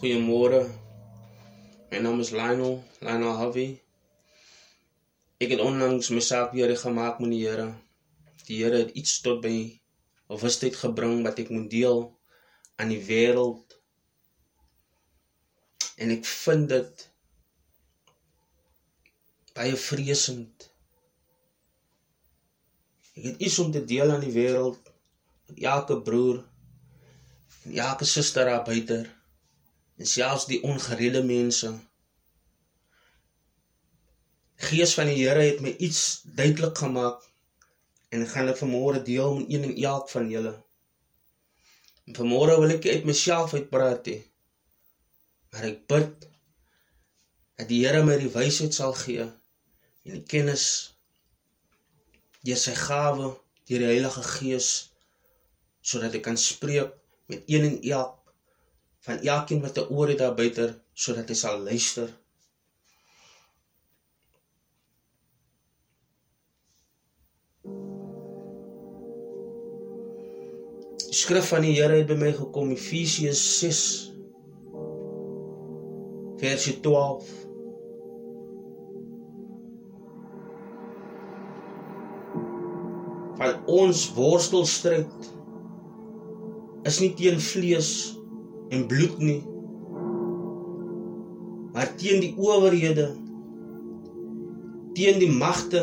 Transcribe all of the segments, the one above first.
Goeiemôre. My naam is Lionel, Lionel Harvey. Ek het onlangs my saak weer gemaak met die Here. Die Here het iets tot by bewustheid gebring wat ek moet deel aan die wêreld. En ek vind dit baie vreesend. Ek het iets om te deel aan die wêreld. Elke broer en elke suster daar buite en selfs die ongeredde mense. Gees van die Here het my iets duidelik gemaak en ek gaan dit vanmôre deel met een en elk van julle. En vanmôre wil ek uit myself uitpraat hê. Maar ek bid dat die Here my die wysheid sal gee en die kennis deur sy gawe, deur die Heilige Gees sodat ek kan spreek met een en elk van elkeen wat 'n oor het daar buite sodat hy sal luister. Skrif van die Here het by my gekom Efesiërs 6 vers 12 van ons worstelstryd is nie teen vlees en bloed nie maar teen die owerhede teen die magte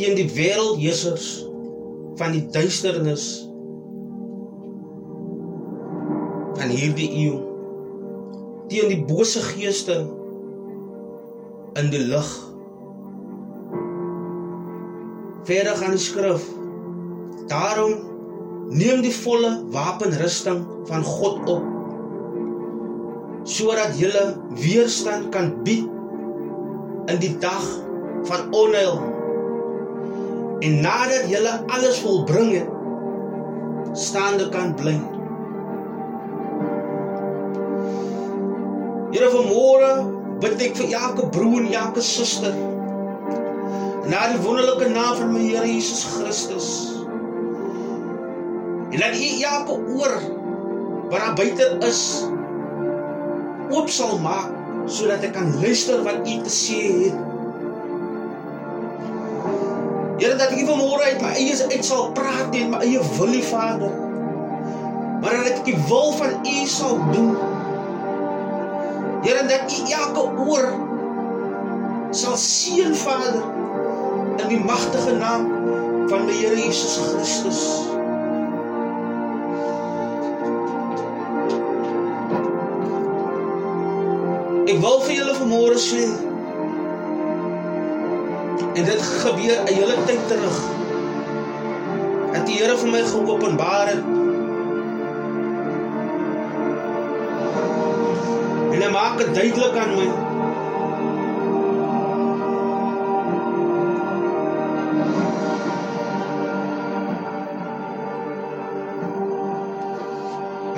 teen die wêreldheersers van die duisternis van hierdie eeu teen die bose geeste in die lig verder gaan die skrif daarom neem die volle wapenrusting van God op sodat jy weerstand kan bied in die dag van onheil. En nadat jy alles volbring het staande kan bly Here vanmôre bid ek vir elke broer en elke suster na die wonderlike naam van my Here Jesus Christus laat U elke oor wat daar buite is oop sal maak sodat ek kan luister wat U te sê het. Here dat ek vanmôre uit my eie uit sal praat en my eie wil, Vader. Maar dat ek die wil van U sal doen. Here dat U elke oor sal seën, Vader, in die magtige naam van my Here Jesus Christus. Ek wil vir julle vanmôre sê en dit gebeur 'n hele tyd terug. Dat die Here vir my geopenbaar het. En hy maak dit duidelik aan my.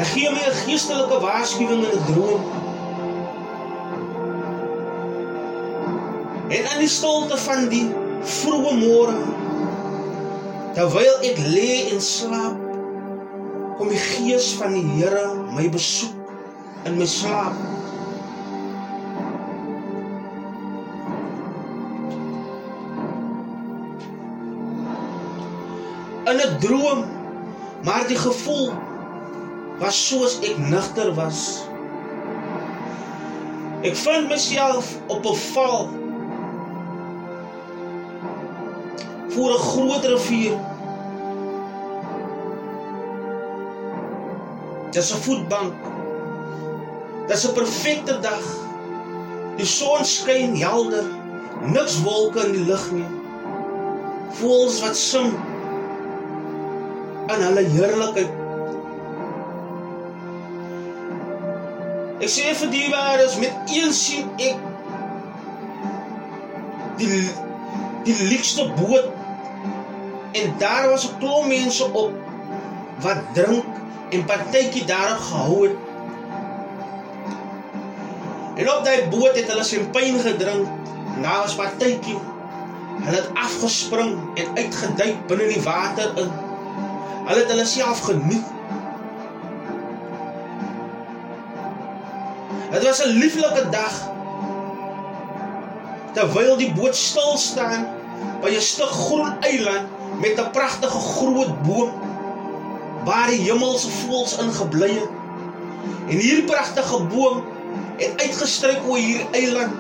Hy gee my 'n geestelike waarskuwing in 'n droom. Die stilte van die vroeë môre terwyl ek lê en slaap, kom die gees van die Here my besoek in my slaap. In 'n droom, maar die gevoel was soos ek nugter was. Ek vind myself op 'n val voor 'n groot rivier. Dis 'n voetbank. Dis 'n perfekte dag. Die son skyn helder. Niks wolke in die lug nie. Voels wat sing in hulle heerlikheid. Ek sê vir die waardes met een sien ek die die liefste boot En daar was 'n klomp mense op wat drink en partytjie daarop gehou het. En op daai boot het hulle champagne gedrink. Nou was partytjie. Hulle het afgespring en uitgeduik binne die water in. Hulle het hulle self geniet. Dit was 'n lieflike dag. Terwyl die boot stil staan by 'n stuk groen eiland met 'n pragtige groot boom waar die hemelse voëls ingebly het. En hierdie pragtige boom het uitgestryk oor hierdie eiland.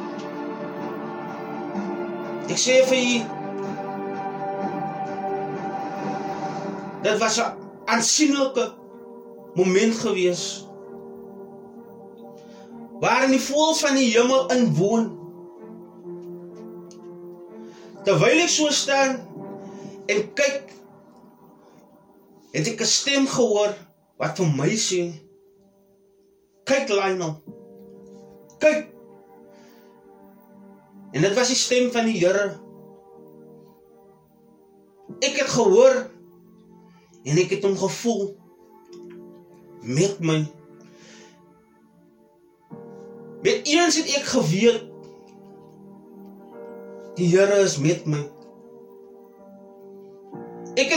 Ek sê vir u Dit was 'n aansienlike moment gewees. Waar in die voëls van die hemel inwoon. Terwyl ek so staan en kyk, het ek 'n stem gehoor wat vir my sê: "Kyk Lionel. Kyk." En dit was die stem van die Here. Ek het gehoor en ek het hom gevoel met my met eens het ek geweet die Here is met my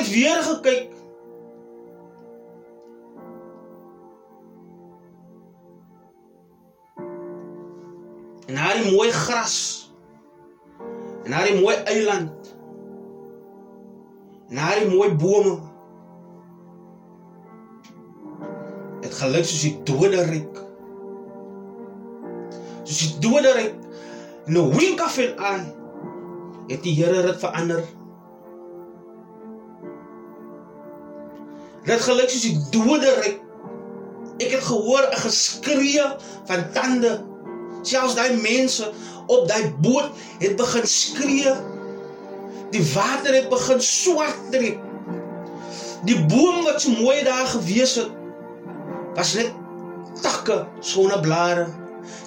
het weer gekyk en na die mooi gras en na die mooi eiland en na die mooi bome het gelyk soos die doderyk. Soos die doderyk in 'n wink of 'n eye het die Here dit verander. Dit gelyk soos die doderyk. Ek het gehoor 'n geskree van tande. Selfs daai mense op daai boot het begin skree. Die water het begin swart trek. Die boom wat so mooi daar gewees het, was net takke sonder blare.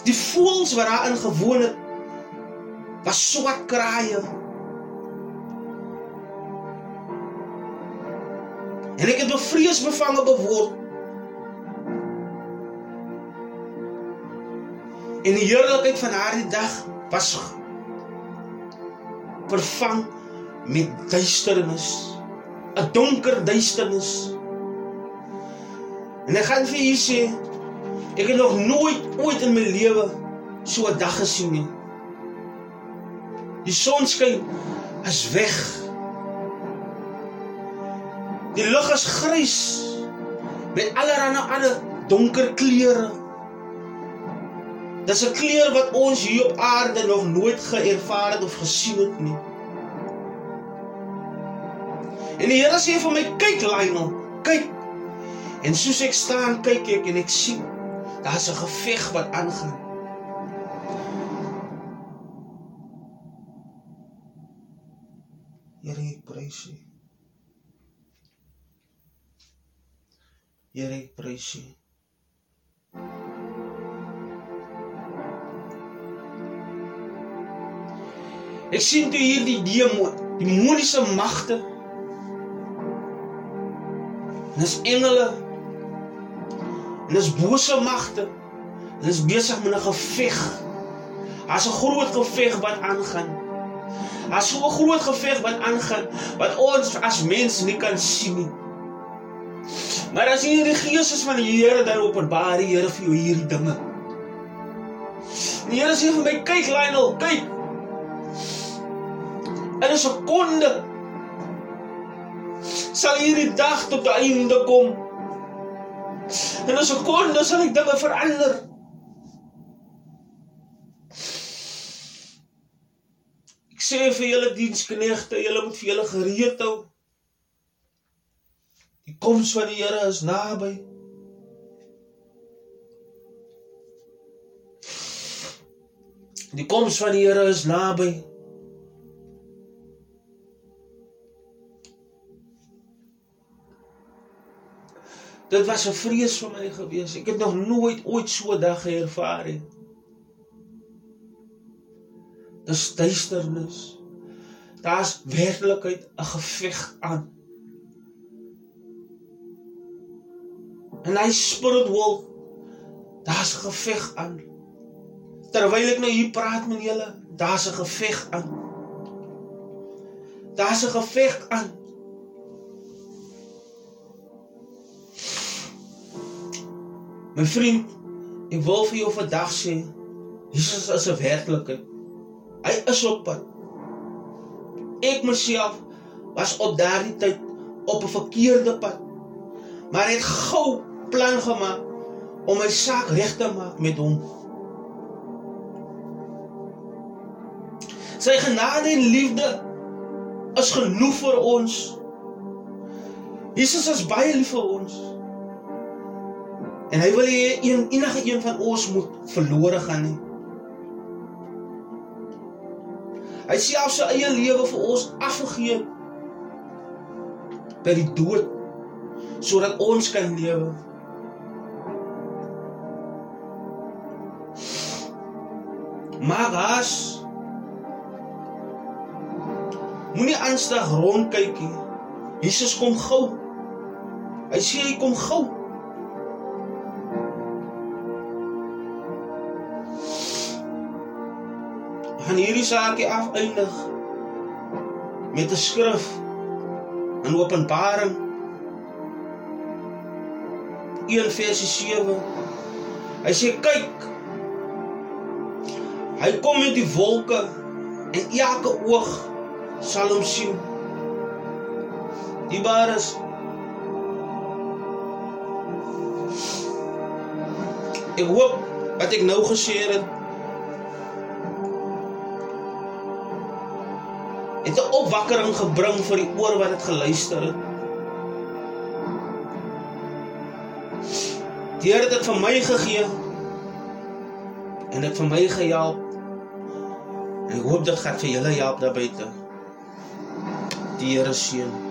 Die voëls wat daarin gewoon het was swart kraaie. En ek het bevrees bevange beword. En die heerlikheid van daardie dag was vervang met duisternis, 'n donker duisternis. En ek gaan vir julle sê, ek het nog nooit ooit in my lewe so 'n dag gesien nie. Die son skyn is weg. Die lug is grys met allerlei ander donker kleure. Dis 'n kleur wat ons hier op aarde nog nooit geervaar het of gesien het nie. En die Here sê vir my, kyk Lionel, kyk En soos ek staan, kyk ek en ek sien daar's 'n geveg wat aangaan. Here, ek prys U. Here, ek prys U. Ek sien toe hierdie demon, demoniese magte. Dis engele En dis bose magte. Hulle is besig met 'n geveg. Daar's 'n groot geveg wat aangaan. Daar's so 'n groot geveg wat aangaan wat ons as mens nie kan sien nie. Maar as hier die gees is van die Here dan openbaar die Here vir jou hierdie dinge. Die Here sê vir my, kyk Lionel, kyk. In 'n sekonde sal hierdie dag tot 'n einde kom. Ek kon, dan sal ek dinge verander. Ek sê vir julle diensknegte, julle moet vir julle gereed hou. Koms van die Here is naby. Die koms van die Here is naby. Dit was 'n vrees vir my gewees. Ek het nog nooit ooit so 'n dag ervaar nie. Dis duisternis. Daar's werklikheid 'n geveg aan. En hy spirit wil daar's 'n geveg aan. Terwyl ek nou hier praat met julle, daar's 'n geveg aan. Daar's 'n geveg aan. My vriend, Ek wil vir jou vandag sê, Jesus is 'n werklikheid. Hy is op pad. Ek myself was op daardie tyd op 'n verkeerde pad. Maar het gou plan gemaak om my saak reg te maak met hom. Sy genade en liefde is genoeg vir ons. Jesus is baie lief vir ons. En hy wil hê een enige een van ons moet verlore gaan nie. Hy self sy eie lewe vir ons afgegee by die dood sodat ons kan lewe. Maar Moenie aanstig rondkyk nie. Jesus kom gou. Hy sê hy kom gou. Gaan hierdie saakie afeindig met 'n skrif in Openbaring 1 vers 7. Hy sê kyk. Hy kom met die wolke en elke oog sal hom sien. Die bares Ek hoop wat ek nou gesê het het 'n opwakkering gebring vir die oor wat dit geluister het. Die Here het dit vir my gegee en dit vir my gehelp. Ek hoop dit gaan vir julle help daar buite. Die Here seën.